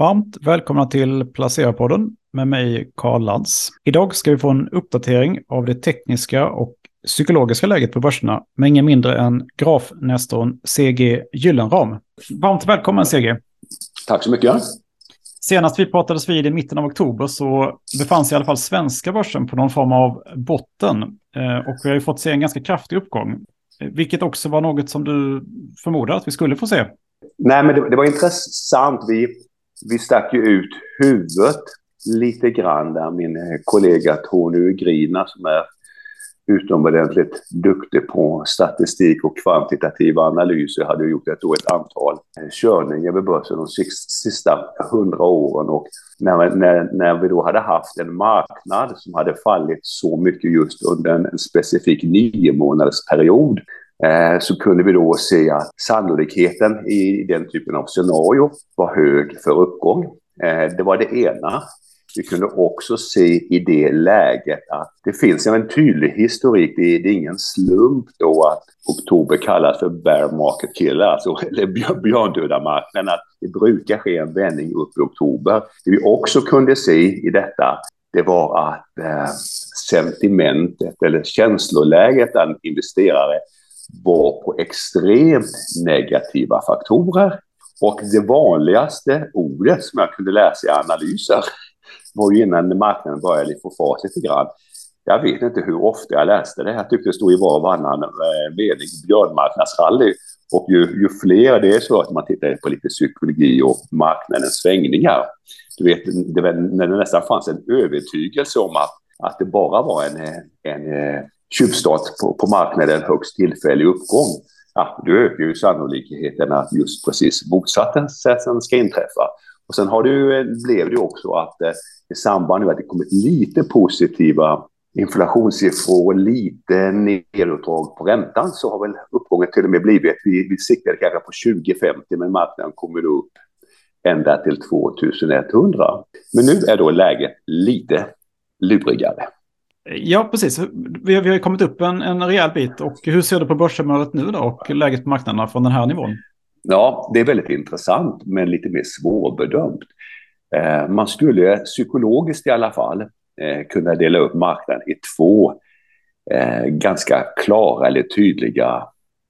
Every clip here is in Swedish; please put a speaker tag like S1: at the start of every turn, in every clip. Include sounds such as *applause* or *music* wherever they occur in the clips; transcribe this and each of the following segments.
S1: Varmt välkomna till Placera-podden med mig Karl Lantz. Idag ska vi få en uppdatering av det tekniska och psykologiska läget på börserna med ingen mindre än grafnestorn CG Gyllenram. Varmt välkommen CG.
S2: Tack så mycket.
S1: Senast vi pratades vid i mitten av oktober så befann sig i alla fall svenska börsen på någon form av botten. Eh, och vi har ju fått se en ganska kraftig uppgång. Vilket också var något som du förmodade att vi skulle få se.
S2: Nej, men det, det var intressant. Vi, vi stack ju ut huvudet lite grann där min eh, kollega Tony Ugrina som är utomordentligt duktig på statistik och kvantitativa analyser. hade gjort ett, ett antal eh, körningar vid börsen de sista hundra åren. Och när, när, när vi då hade haft en marknad som hade fallit så mycket just under en, en specifik nio månaders period Eh, så kunde vi då se att sannolikheten i den typen av scenario var hög för uppgång. Eh, det var det ena. Vi kunde också se i det läget att det finns en tydlig historik. Det är, ingen slump då att oktober kallas för bear market killer, alltså, *laughs* eller björndödarmarknaden. Att det brukar ske en vändning upp i oktober. Det vi också kunde se i detta, det var att eh, sentimentet eller känsloläget bland investerare var på extremt negativa faktorer. Och det vanligaste ordet som jag kunde läsa i analyser var ju innan marknaden började få fart lite grann. Jag vet inte hur ofta jag läste det. Jag tyckte det stod i var och varannan eh, mening björnmarknadsrally. Och ju, ju fler det är så att man tittar på lite psykologi och marknadens svängningar. Du vet, det när det nästan fanns en övertygelse om att, att det bara var en, en, en tjuvstart på, på marknaden, högst tillfällig uppgång. Ja, då ökar ju sannolikheten att just precis motsatsen ska inträffa. Och sen har det ju, eh, blev det också att eh, i samband med att det kommit lite positiva inflationssiffror och lite nedåtdrag på räntan så har väl uppgången till och med blivit, vi, vi siktade kanske på 2050 men marknaden kommer då upp ända till 2100. Men nu är då läget lite lurigare.
S1: Ja, precis. Vi har, vi har kommit upp en, en rejäl bit. Och hur ser du på börshumöret nu då och läget på marknaderna från den här nivån?
S2: Ja, det är väldigt intressant men lite mer svårbedömt. Eh, man skulle psykologiskt i alla fall eh, kunna dela upp marknaden i två eh, ganska klara eller tydliga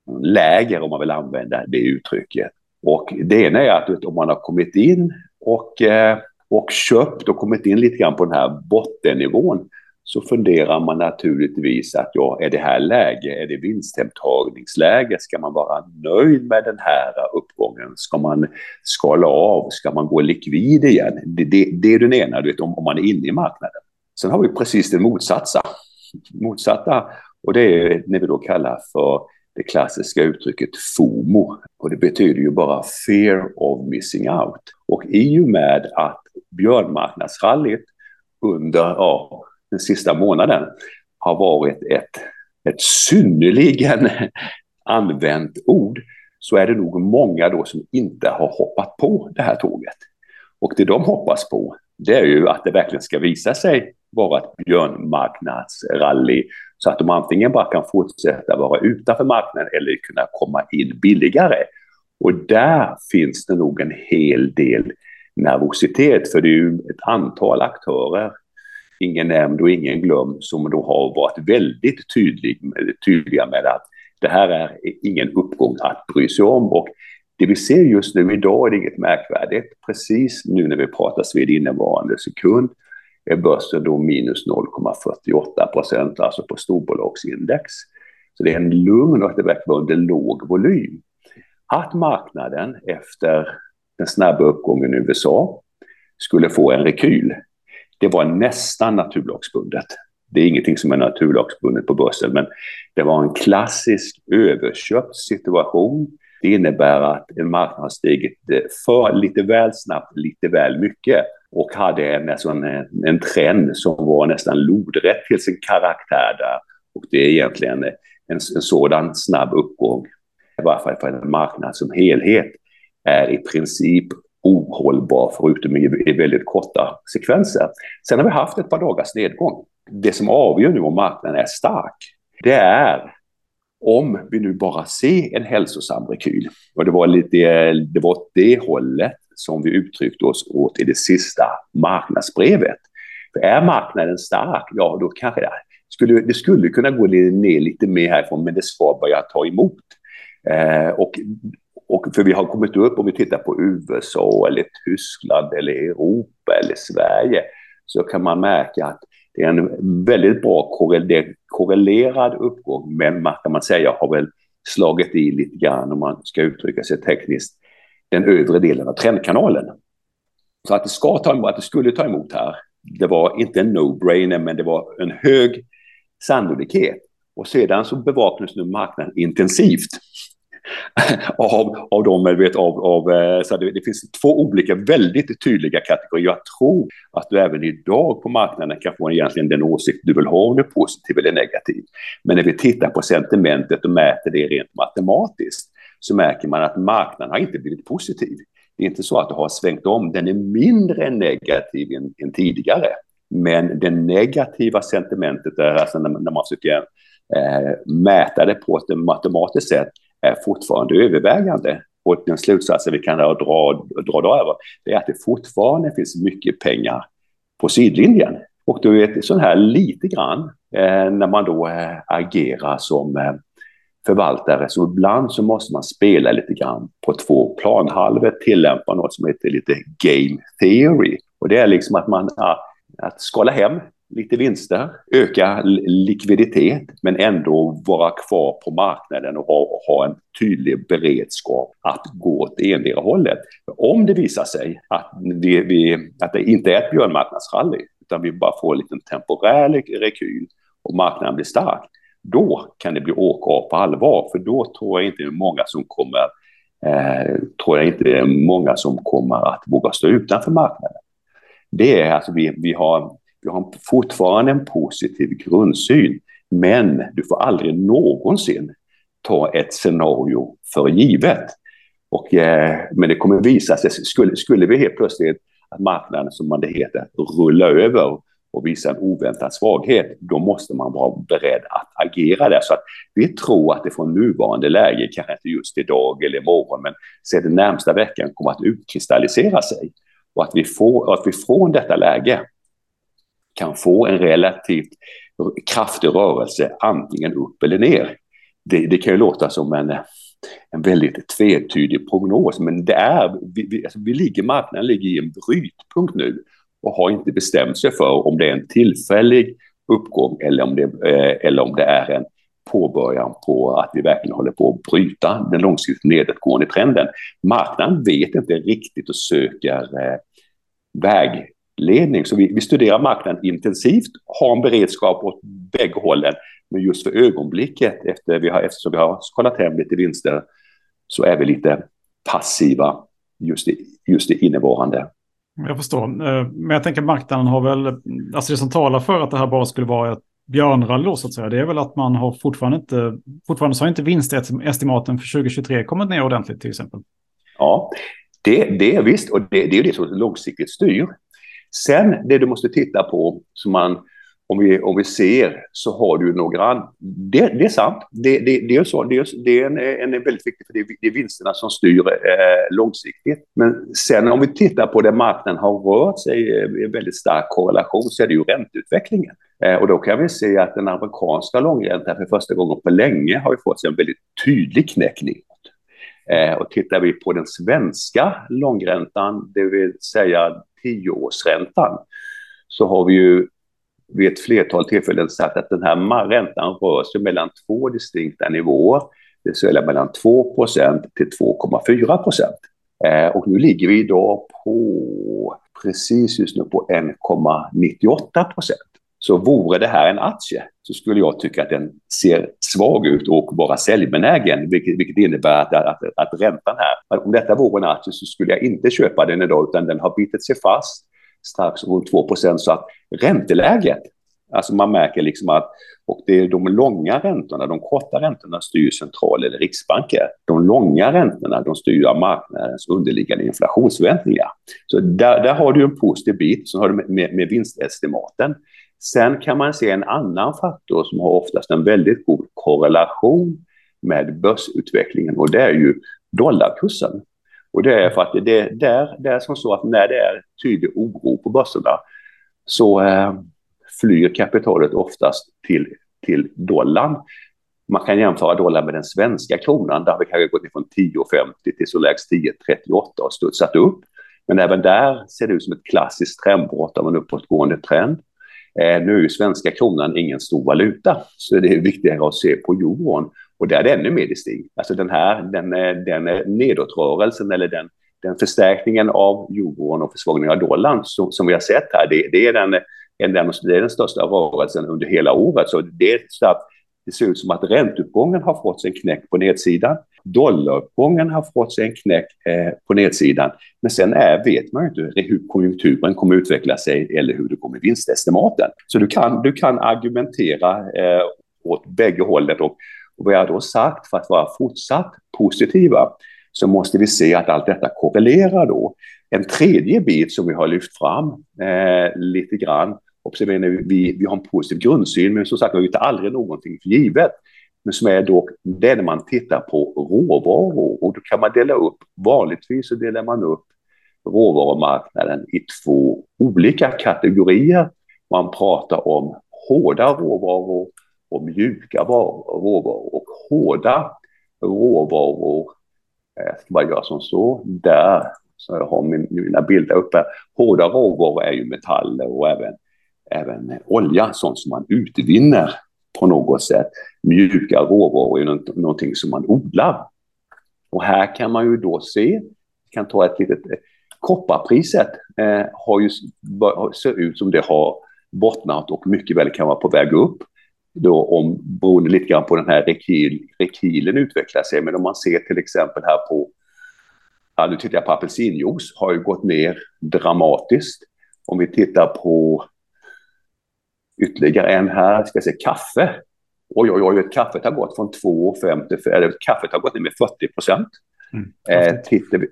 S2: mm, läger om man vill använda det uttrycket. Och det ena är att om man har kommit in och, eh, och köpt och kommit in lite grann på den här bottennivån så funderar man naturligtvis att ja, är det här läge, är det vinsthemtagningsläge? Ska man vara nöjd med den här uppgången? Ska man skala av? Ska man gå likvid igen? Det, det, det är den ena, du vet, om, om man är inne i marknaden. Sen har vi precis det motsatta, motsatta och det är det vi då kallar för det klassiska uttrycket FOMO. Och det betyder ju bara fear of missing out. Och i och med att björnmarknadsrallyt under ja, den sista månaden har varit ett, ett synnerligen *laughs* använt ord så är det nog många då som inte har hoppat på det här tåget. Och det de hoppas på det är ju att det verkligen ska visa sig vara ett björnmarknadsrally så att de antingen bara kan fortsätta vara utanför marknaden eller kunna komma in billigare. Och där finns det nog en hel del nervositet för det är ju ett antal aktörer ingen nämnd och ingen glömd som då har varit väldigt tydlig, tydliga med att det här är ingen uppgång att bry sig om. Och det vi ser just nu idag är inget märkvärdigt. Precis nu när vi pratas vid innevarande sekund är börsen då minus 0,48 procent, alltså på storbolagsindex. Så det är en lugn och det verkar vara under låg volym. Att marknaden efter den snabba uppgången i USA skulle få en rekyl, det var nästan naturlagsbundet. Det är ingenting som är naturlagsbundet på börsen, men det var en klassisk överköpt situation. Det innebär att en marknad har stigit eh, för lite väl snabbt, lite väl mycket och hade en, alltså en, en trend som var nästan lodrätt till sin karaktär där. Och det är egentligen eh, en, en sådan snabb uppgång, i varje fall för en marknad som helhet, är i princip ohållbar förutom i, väldigt korta sekvenser. Sen har vi haft ett par dagars nedgång. Det som avgör nu om marknaden är stark, det är om vi nu bara ser en hälsosam rekyl. Och det var lite det, var det hållet som vi uttryckte oss åt i det sista marknadsbrevet. För är marknaden stark, ja då kanske det skulle, det skulle kunna gå ner lite mer härifrån, men det ska börja ta emot. Eh, och, och för vi har kommit upp, om vi tittar på USA eller Tyskland eller Europa eller Sverige, så kan man märka att det är en väldigt bra korrelerad uppgång, men man kan man säga har väl slagit i lite grann, om man ska uttrycka sig tekniskt, den övre delen av trendkanalen. Så att det ska ta emot, att det skulle ta emot här, det var inte en no-brainer, men det var en hög sannolikhet. Och sedan så bevakas nu marknaden intensivt *laughs* av, av dem, vet, av, av, eh, så det, det, finns två olika väldigt tydliga kategorier. Jag tror att du även idag på marknaden kan få egentligen den åsikt du vill ha, om det är positiv eller negativ. Men när vi tittar på sentimentet och mäter det rent matematiskt så märker man att marknaden har inte blivit positiv. Det är inte så att det har svängt om, den är mindre negativ än, än tidigare. Men det negativa sentimentet, alltså när, när man försöker eh, mäta det på ett matematiskt sätt, är fortfarande övervägande. Och den slutsatsen vi kan dra, dra, dra då över, det är att det fortfarande finns mycket pengar på sidlinjen. Och du vet, sån här lite grann eh, när man då eh, agerar som eh, förvaltare, så ibland så måste man spela lite grann på två planhalvor, tillämpa något som heter lite game theory. Och det är liksom att man att skala hem lite vinster, öka likviditet, men ändå vara kvar på marknaden och ha, ha en tydlig beredskap att gå åt endera hållet. Om det visar sig att, vi, vi, att det inte är ett björnmarknadsrally, utan vi bara får en liten temporär rekyl och marknaden blir stark, då kan det bli åka av på allvar, för då tror jag inte många som kommer eh, tror jag inte det är många som kommer att våga stå utanför marknaden. Det är alltså vi, vi har vi har fortfarande en positiv grundsyn, men du får aldrig någonsin ta ett scenario för givet. Och, eh, men det kommer visa sig, skulle, skulle vi helt plötsligt att marknaden, som man det heter, rulla över och visa en oväntad svaghet, då måste man vara beredd att agera där. Så att vi tror att det från nuvarande läge, kanske inte just idag eller imorgon, men se den närmsta veckan kommer att utkristallisera sig. Och att vi, får, att vi från detta läge kan få en relativt kraftig rörelse antingen upp eller ner. Det, det kan ju låta som en, en väldigt tvetydig prognos, men det är, vi, vi, alltså vi ligger, marknaden ligger i en brytpunkt nu och har inte bestämt sig för om det är en tillfällig uppgång eller om det, eh, eller om det är en påbörjan på att vi verkligen håller på att bryta den långsiktigt nedåtgående trenden. Marknaden vet inte riktigt och söker eh, väg ledning. Så vi, vi studerar marknaden intensivt, har en beredskap åt bägge hållen. Men just för ögonblicket, efter vi har, eftersom vi har skalat hem lite vinster, så är vi lite passiva just i, just i innevarande.
S1: Jag förstår. Eh, men jag tänker marknaden har väl, alltså det som talar för att det här bara skulle vara ett björnrally då så att säga, det är väl att man har fortfarande inte, fortfarande så har inte vinstestimaten för 2023 kommit ner ordentligt till exempel.
S2: Ja, det, det är visst, och det, det är det som långsiktigt styr. Sen det du måste titta på, som man, om, vi, om vi ser, så har du några... Det, det är sant, det, det, det är, så, det är, det är en, en väldigt viktig, för det är, det är vinsterna som styr eh, långsiktigt. Men sen om vi tittar på där marknaden har rört sig eh, i väldigt stark korrelation så är det ju ränteutvecklingen. Eh, och då kan vi se att den amerikanska långräntan för första gången på länge har ju fått sig en väldigt tydlig knäckning. Eh, och tittar vi på den svenska långräntan, det vill säga tioårsräntan, så har vi ju vid ett flertal tillfällen sagt att den här räntan rör sig mellan två distinkta nivåer, det vill säga mellan 2% till 2,4 procent. Eh, och nu ligger vi idag på precis just nu på 1,98 procent. Så vore det här en aktie så skulle jag tycka att den ser svag ut och vara säljbenägen, vilket, vilket innebär att, att, att räntan här, om detta vore en aktie så skulle jag inte köpa den idag, utan den har bitit sig fast strax runt 2% så att ränteläget, alltså man märker liksom att, och det är de långa räntorna, de korta räntorna styr central eller riksbanker. De långa räntorna, de styr av marknadens underliggande inflationsförväntningar. Så där, där har du en positiv bit, så har du med, med, med vinstestimaten. Sen kan man se en annan faktor som har oftast en väldigt god korrelation med börsutvecklingen och det är ju dollarkursen. Och det är för att det, där, det är som så att när det är tydlig oro på börserna så eh, flyr kapitalet oftast till, till dollarn. Man kan jämföra dollarn med den svenska kronan där vi kanske gått från 10,50 till så lägst 10,38 och studsat upp. Men även där ser det ut som ett klassiskt trendbrott av en uppåtgående trend. Eh, nu är ju svenska kronan ingen stor valuta, så det är viktigare att se på euron. Och där är det ännu mer distinkt. Alltså den här den, eh, den eh, nedåtrörelsen eller den, den förstärkningen av euron och försvagningen av dollarn som, som vi har sett här, det, det är den, den, det är den största rörelsen under hela året. Så det är så att det ser ut som att ränteuppgången har fått sig en knäck på nedsidan. Dollaruppgången har fått sig en knäck eh, på nedsidan. Men sen är, vet man ju inte hur konjunkturen kommer utveckla sig eller hur det kommer vinstestimaten. Så du kan, du kan argumentera eh, åt bägge hållen. Och, och vad jag då sagt för att vara fortsatt positiva så måste vi se att allt detta korrelerar då. En tredje bit som vi har lyft fram eh, lite grann Observera nu, vi, vi har en positiv grundsyn, men som sagt vi tar aldrig någonting för givet. Men som är dock det när man tittar på råvaror och då kan man dela upp, vanligtvis så delar man upp råvarumarknaden i två olika kategorier. Man pratar om hårda råvaror och mjuka råvaror. Och hårda råvaror, jag ska bara göra som så, där, så jag har min, mina bilder uppe. Hårda råvaror är ju metaller och även även olja, sånt som man utvinner på något sätt. Mjuka råvaror är någonting som man odlar. Och här kan man ju då se, kan ta ett litet, eh, kopparpriset eh, har ju, ser ut som det har bottnat och mycket väl kan vara på väg upp. Då om, beroende lite grann på den här rekyl, rekylen utvecklar sig. Men om man ser till exempel här på, ja, nu tittar jag på apelsinjuice, har ju gått ner dramatiskt. Om vi tittar på Ytterligare en här, ska se, kaffe. Oj, oj, oj, kaffet har gått från 2,50 till, eller kaffet har gått ner med 40 procent. Mm. Eh, tittar, vi,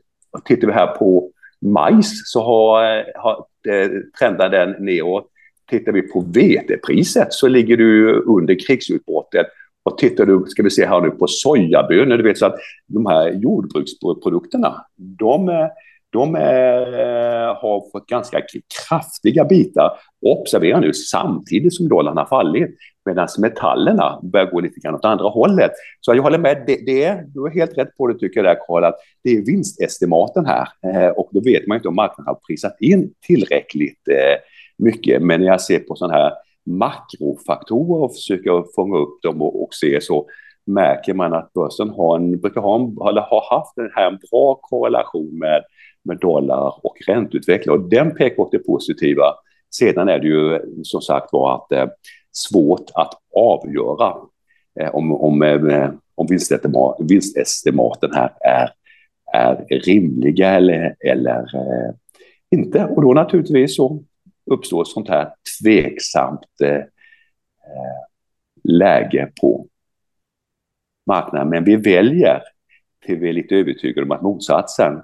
S2: tittar vi här på majs så har, har eh, trenden den neråt. Tittar vi på vetepriset så ligger du under krigsutbrottet. Och tittar du, ska vi se här nu, på sojabönor, du vet så att de här jordbruksprodukterna, de de är, eh, har fått ganska kraftiga bitar. Observera nu, samtidigt som dollarn har fallit, medan metallerna börjar gå lite grann åt andra hållet. Så jag håller med, det, det, du har helt rätt på det tycker jag där Karl, att det är vinstestimaten här. Eh, och då vet man inte om marknaden har prisat in tillräckligt eh, mycket. Men när jag ser på sådana här makrofaktorer och försöker fånga upp dem och, och se så märker man att börsen har en, brukar ha, en, eller har haft den här en bra korrelation med med dollar och ränteutveckling. Och den pekar åt det positiva. Sedan är det ju som sagt var att eh, svårt att avgöra eh, om, om, eh, om vinstestimaten, vinstestimaten här är, är rimliga eller, eller eh, inte. Och då naturligtvis så uppstår ett sånt här tveksamt eh, eh läge på marknaden. Men vi väljer till vi är lite övertygade om att motsatsen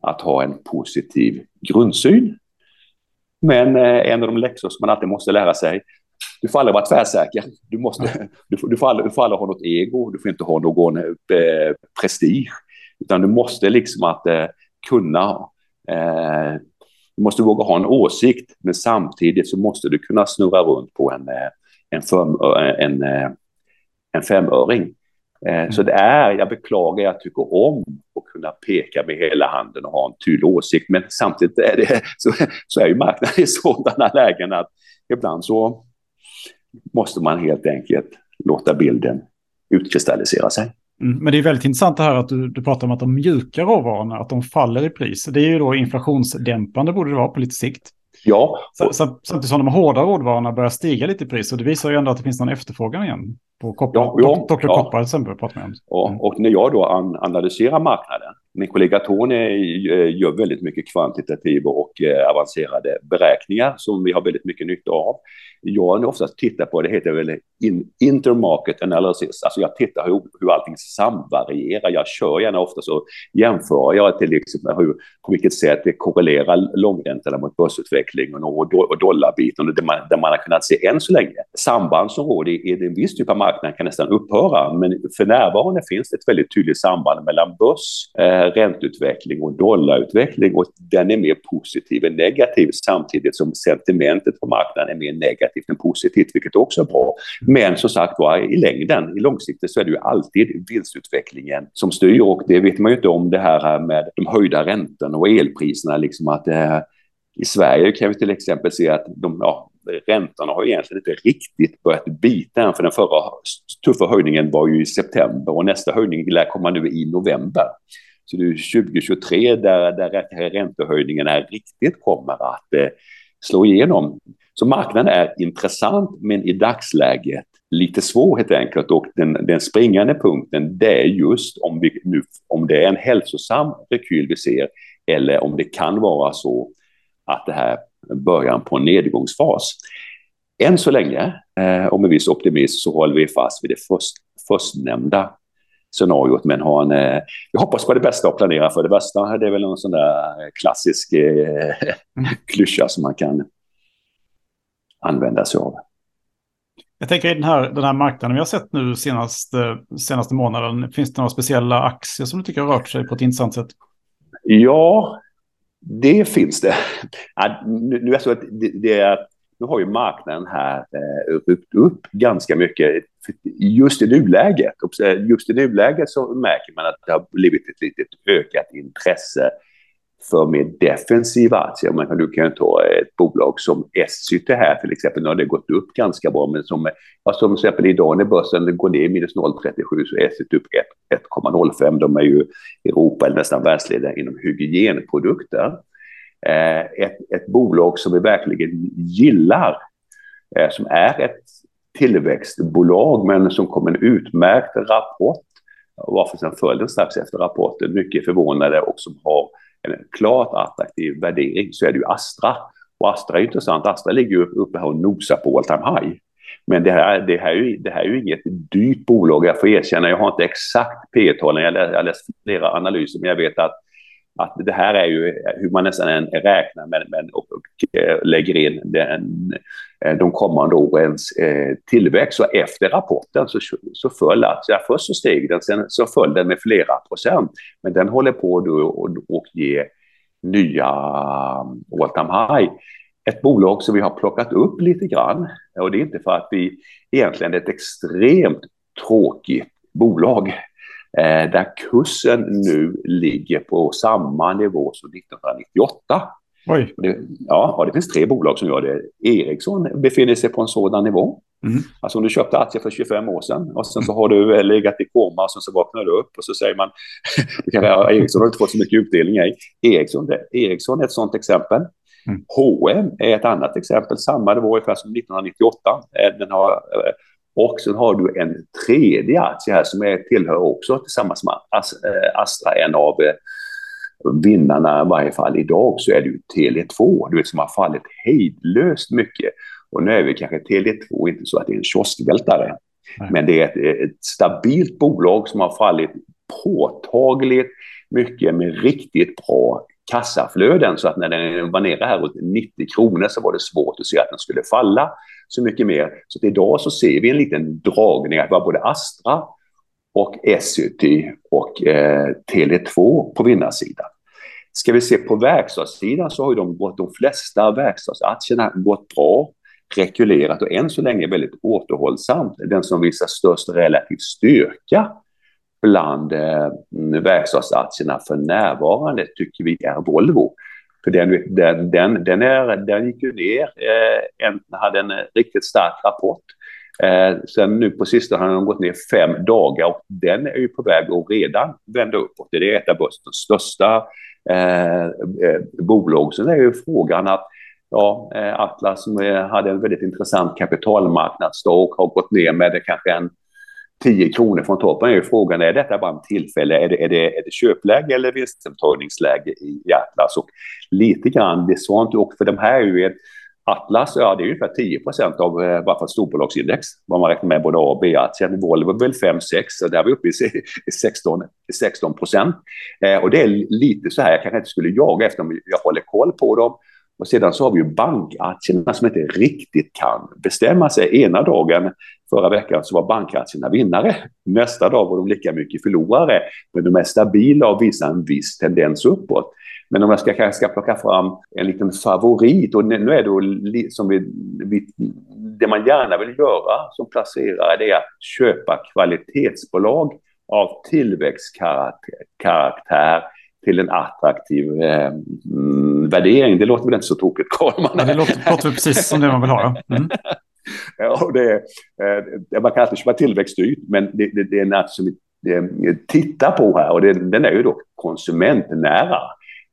S2: att ha en positiv grundsyn. Men eh, en av de läxor som man alltid måste lära sig, du får aldrig vara tvärsäker. Du, måste, du, får, du, får aldrig, du får aldrig ha något ego, du får inte ha någon eh, prestige. Utan du måste liksom att eh, kunna, eh, du måste våga ha en åsikt, men samtidigt så måste du kunna snurra runt på en, eh, en, eh, en, en femöring. Mm. Så det är, jag beklagar, jag tycker om att kunna peka med hela handen och ha en tydlig åsikt. Men samtidigt är, det, *laughs* så, så är ju marknaden *laughs* i sådana lägen att ibland så måste man helt enkelt låta bilden utkristallisera sig.
S1: Mm, men det är väldigt intressant det här att du, du pratar om att de mjuka råvarorna, att de faller i pris. Det är ju då inflationsdämpande borde det vara på lite sikt.
S2: Ja.
S1: Samtidigt som de hårda råvarorna börjar stiga lite i pris. Och det visar ju ändå att det finns någon efterfrågan igen. På koppar, ja, ja, Dr. Ja. Koppar till exempel pratar om.
S2: Ja, mm. och när jag då an analyserar marknaden. Min kollega Tony eh, gör väldigt mycket kvantitativa och eh, avancerade beräkningar som vi har väldigt mycket nytta av jag oftast tittar på, det heter väl in, intermarket analysis, alltså jag tittar hur, hur allting samvarierar. Jag kör gärna ofta så jämför jag till exempel hur, på vilket sätt det korrelerar långräntorna mot börsutvecklingen och, och dollarbiten, där man, där man har kunnat se än så länge. Samband som råder i en viss typ av marknad kan nästan upphöra, men för närvarande finns det ett väldigt tydligt samband mellan börs, eh, ränteutveckling och dollarutveckling och den är mer positiv än negativ samtidigt som sentimentet på marknaden är mer negativt än positivt, vilket också är bra. Men som sagt var, i längden, i långsiktigt så är det ju alltid vinstutvecklingen som styr och det vet man ju inte om det här med de höjda räntorna och elpriserna, liksom att eh, i Sverige kan vi till exempel se att de, ja, räntorna har egentligen inte riktigt börjat bita än, för den förra tuffa höjningen var ju i september och nästa höjning lär komma nu i november. Så det är 2023 där, där räntehöjningarna riktigt kommer att eh, slå igenom. Så marknaden är intressant, men i dagsläget lite svår helt enkelt. Och den, den springande punkten det är just om, vi nu, om det är en hälsosam rekyl vi ser eller om det kan vara så att det här början på en nedgångsfas. Än så länge, eh, och med viss optimism, så håller vi fast vid det först, förstnämnda scenariot, men har en, eh, jag hoppas på det bästa och planerar för det bästa. Det är väl en sån där klassisk eh, *laughs* klyscha som man kan använda sig av.
S1: Jag tänker i den här, den här marknaden vi har sett nu senaste, senaste månaden, finns det några speciella aktier som du tycker har rört sig på ett intressant sätt?
S2: Ja, det finns det. Nu, nu, är så att det, det är, nu har ju marknaden här eh, ryckt upp ganska mycket. Just i nuläget, just i nuläget så märker man att det har blivit ett litet ökat intresse för mer defensiva aktier. Man kan, du kan ta ett bolag som Essity här till exempel. Nu har det gått upp ganska bra, men som, ja, som till exempel idag när börsen går ner minus 0,37 så är Essity upp 1,05. De är ju Europa eller nästan världsledare inom hygienprodukter. Eh, ett, ett bolag som vi verkligen gillar, eh, som är ett tillväxtbolag men som kom en utmärkt rapport varför sen följde strax efter rapporten, mycket förvånade och som har en klart attraktiv värdering så är det ju Astra. Och Astra är intressant. Astra ligger ju uppe här och nosar på all time high. Men det här, det, här är ju, det här är ju inget dyrt bolag. Jag får erkänna, jag har inte exakt P talen Jag har läst flera analyser, men jag vet att att det här är ju hur man nästan än räknar med, med och, och eh, lägger in den, eh, de kommande årens eh, tillväxt. Så efter rapporten så, så föll aktien, först så steg den, sen så föll den med flera procent. Men den håller på då och, och ge nya all time high. Ett bolag som vi har plockat upp lite grann, och det är inte för att vi egentligen är ett extremt tråkigt bolag där kursen nu ligger på samma nivå som 1998. Oj. Det, ja, det finns tre bolag som gör det. Ericsson befinner sig på en sådan nivå. Mm. Alltså om du köpte aktier för 25 år sedan och sen så har du legat i koma och sen så vaknar du upp och så säger man, *laughs* Ericsson har inte fått så mycket utdelning. Nej. Ericsson, det, Ericsson är ett sådant exempel. Mm. H&M är ett annat exempel, samma nivå ungefär som 1998. Eh, den har eh, och sen har du en tredje aktie här som är, tillhör också tillsammans med eh, Astra, en av eh, vinnarna i varje fall. Idag, så är det ju Tele2, du vet, som har fallit hejdlöst mycket. Och nu är vi kanske Tele2 inte så att det är en kioskvältare, Nej. men det är ett, ett stabilt bolag som har fallit påtagligt mycket med riktigt bra kassaflöden. Så att när den var nere här runt 90 kronor så var det svårt att se att den skulle falla så mycket mer. Så idag så ser vi en liten dragning att vara både Astra och SUT och eh, Tele2 på vinnarsidan. Ska vi se på verkstadssidan så har ju de, gått, de flesta verkstadsaktierna gått bra, rekylerat och än så länge väldigt återhållsamt. Den som visar störst relativ styrka bland eh, verkstadsaktierna för närvarande tycker vi är Volvo. För den, den, den, den, är, den gick ju ner, eh, en, hade en eh, riktigt stark rapport. Eh, sen nu på sistone har den gått ner fem dagar och den är ju på väg att redan vända uppåt. Det är ett av börsens största eh, eh, bolag. Sen är ju frågan att ja, eh, Atlas som hade en väldigt intressant kapitalmarknadsdag och har gått ner med kanske en 10 kronor från toppen är ju frågan, är detta bara en tillfälle? Är det, är det, är det köpläge eller vinsttagningsläge i, i Atlas? Och lite grann det sånt, och för de här är ju ett Atlas, ja det är ungefär 10 procent av eh, storbolagsindex. Vad man räknar med både A och B-aktien. Volvo är väl 5-6 och där är vi uppe i 16, procent. Eh, och det är lite så här, jag kanske inte skulle jaga efter jag håller koll på dem. Och sedan så har vi ju bankaktierna som inte riktigt kan bestämma sig. Ena dagen förra veckan så var bankaktierna vinnare. Nästa dag var de lika mycket förlorare. Men de är stabila och visar en viss tendens uppåt. Men om jag ska, kanske ska plocka fram en liten favorit och nu är det som vi, vi, det man gärna vill göra som placerare det är att köpa kvalitetsbolag av tillväxtkaraktär till en attraktiv eh, mm, värdering. Det låter väl inte så tokigt, *laughs* Carl?
S1: Ja, det låter, låter precis som det man vill ha. Mm. *laughs*
S2: ja, det, eh, man kan alltid köpa tillväxtdyrt, men det, det, det är något som vi tittar på här och det, den är ju då konsumentnära.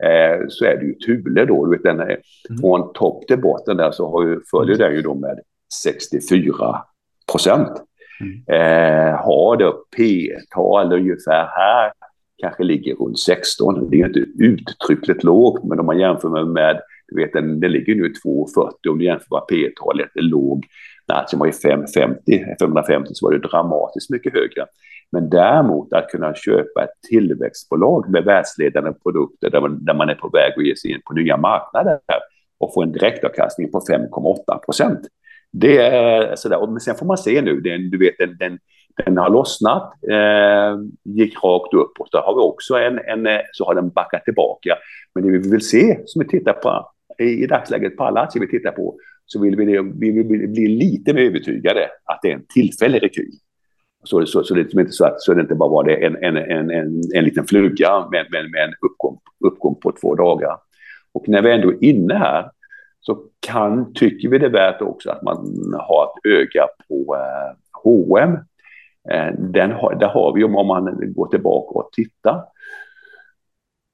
S2: Eh, så är det ju Thule då, du vet, den är, mm. från topp till botten där så har ju, följer den ju då med 64 procent. Mm. Eh, har då P-tal ungefär här kanske ligger runt 16. Det är inte uttryckligt lågt, men om man jämför med, med du vet, den, den ligger nu 2,40 om du jämför med P-talet är låg. När aktien var i 550, 550 så var det dramatiskt mycket högre. Men däremot att kunna köpa ett tillväxtbolag med världsledande produkter där man, där man är på väg att ge sig in på nya marknader och få en direktavkastning på 5,8 procent. Det är sådär. Men sen får man se nu, den, du vet, den, den, den har lossnat, eh, gick rakt upp och så har vi också en, en, eh, så har den backat tillbaka. Men det vi vill se, som vi tittar på i, i dagsläget på alla aktier vi tittar på, så vill vi, vi vill bli lite mer övertygade att det är en tillfällig rekyl. Så, så, så, det är liksom inte så att så det inte bara var det en, en, en, en, en liten fluga med, med, med en uppgång, uppgång på två dagar. Och när vi ändå är inne här så kan, tycker vi det är värt också att man har ett öga på eh, H&M. Eh, den har, där har vi, om man går tillbaka och tittar,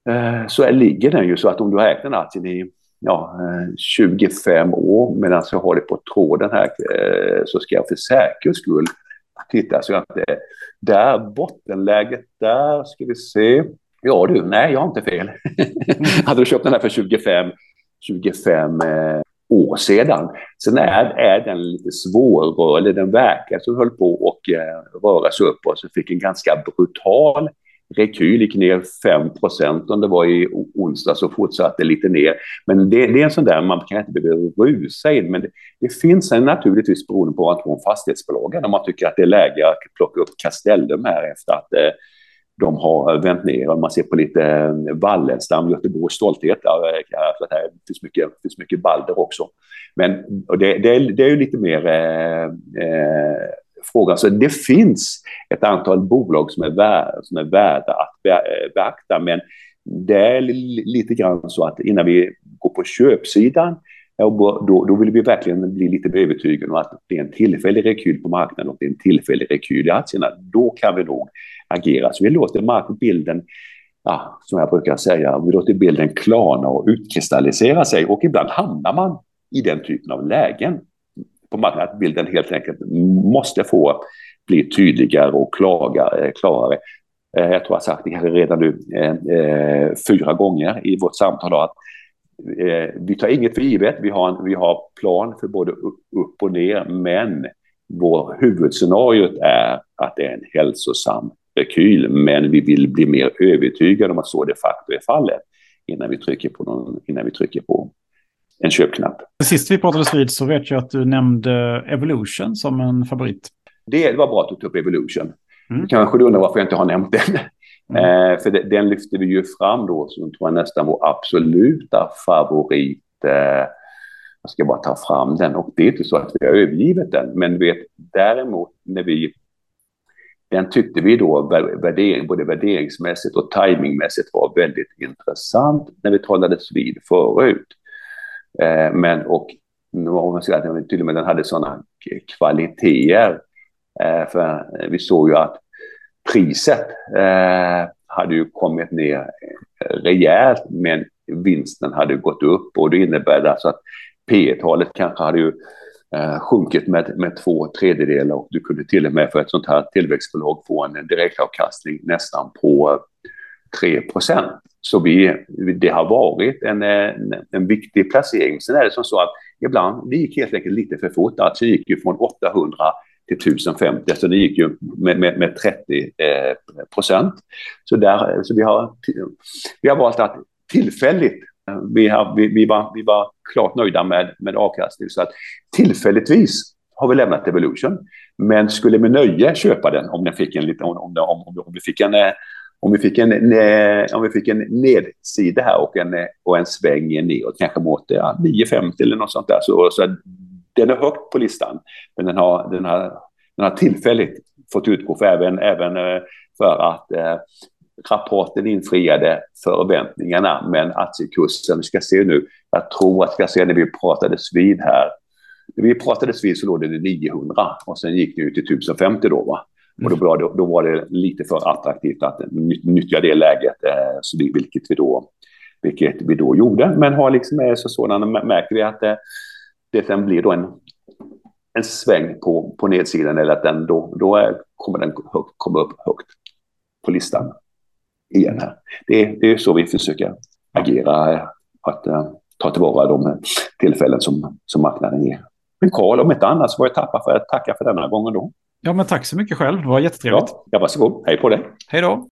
S2: eh, så ligger den ju så att om du har ägt den aktien i ja, eh, 25 år medan jag har det på tråden här så ska jag för säkerhets skull titta så att det där bottenläget där ska vi se. Ja du, nej jag har inte fel. *laughs* Hade du köpt den här för 25, 25 år sedan. Sen är, är den lite svårrörlig, den verkar som höll på att eh, röra sig uppåt, så fick en ganska brutal rekyl, gick ner 5 procent om det var i onsdag så fortsatte lite ner. Men det, det, är en sån där man kan inte behöva rusa in, men det, det finns en naturligtvis beroende på att från fastighetsbolagen om man tycker att det är läge att plocka upp Castellum här efter att eh, de har eh, vänt ner. Om man ser på lite eh, Wallenstam, Göteborgs stolthet, där, eh, det finns mycket, finns mycket Balder också. Men det, det, är, det är ju lite mer eh, eh, frågan. Så det finns ett antal bolag som är, värda, som är värda att eh, beakta, men det är lite grann så att innan vi går på köpsidan, då, då vill vi verkligen bli lite övertygade om att det är en tillfällig rekyl på marknaden och det är en tillfällig rekyl i aktierna. Då kan vi nog agera. Så vi låter markbilden, ja, som jag brukar säga, vi låter bilden klarna och utkristallisera sig och ibland hamnar man i den typen av lägen på marknaden, att bilden helt enkelt måste få bli tydligare och eh, klarare. klarare. Jag tror jag har sagt det redan nu eh, eh, fyra gånger i vårt samtal att vi tar inget för givet. Vi har, en, vi har plan för både upp och ner, men vår huvudscenario är att det är en hälsosam rekyl, men vi vill bli mer övertygade om att så de facto är fallet innan vi trycker på, någon, innan vi trycker på en köpknapp.
S1: Sist vi pratades vid så vet jag att du nämnde Evolution som en favorit.
S2: Det var bra att du tog upp Evolution. Mm. Kanske du undrar varför jag inte har nämnt den. Mm. Eh, för det, den lyfte vi ju fram då som tror jag nästan vår absoluta favorit. Eh, jag ska bara ta fram den och det är inte så att vi har övergivit den. Men vet, däremot när vi den tyckte vi då värdering, både värderingsmässigt och timingmässigt var väldigt intressant när vi talades vid förut. Eh, men och om man att till och med den hade sådana kvaliteter. Eh, för vi såg ju att priset eh, hade ju kommit ner eh, rejält, men vinsten hade gått upp och det innebär alltså att P talet kanske hade ju eh, sjunkit med, med två tredjedelar och du kunde till och med för ett sånt här tillväxtbolag få en direktavkastning nästan på eh, 3 procent. Så vi, det har varit en, en, en, viktig placering. Sen är det som så att ibland, det gick helt enkelt lite för fort. Alltså gick ju från 800 till 1050, så det gick ju med, med, med 30 eh, procent. Så, där, så vi, har, vi har valt att tillfälligt eh, vi, vi, vi, var, vi var klart nöjda med, med avkastning. Så att tillfälligtvis har vi lämnat Evolution. Men skulle med nöje köpa den om, den fick en, om, om, om, om vi fick en eh, om vi fick en, eh, om vi fick en nedsida här och en, och en sväng neråt, kanske mot ja, 9,50 eller något sånt där. Så, så den är högt på listan, men den har, den har, den har tillfälligt fått utgå för även, även eh, för att eh, rapporten infriade förväntningarna, men aktiekursen, vi ska se nu, jag tror att ska se när vi pratades vid här, när vi pratades vid så låg det 900 och sen gick det ut till 1050 då. Va? Och då, var det, då var det lite för attraktivt att nyttja det läget, eh, så det, vilket, vi då, vilket vi då gjorde. Men har liksom är så sådana, märker vi att det, det sen blir då en, en sväng på, på nedsidan eller att den då, då är, kommer den högt, komma upp högt på listan igen här. Det, det är så vi försöker agera, att uh, ta tillvara de tillfällen som, som marknaden ger. Men Karl, om inte annat så får jag tappa för att tacka för denna gången då.
S1: Ja, men tack så mycket själv. Det var jättetrevligt.
S2: Ja, ja varsågod. Hej på dig.
S1: Hej då.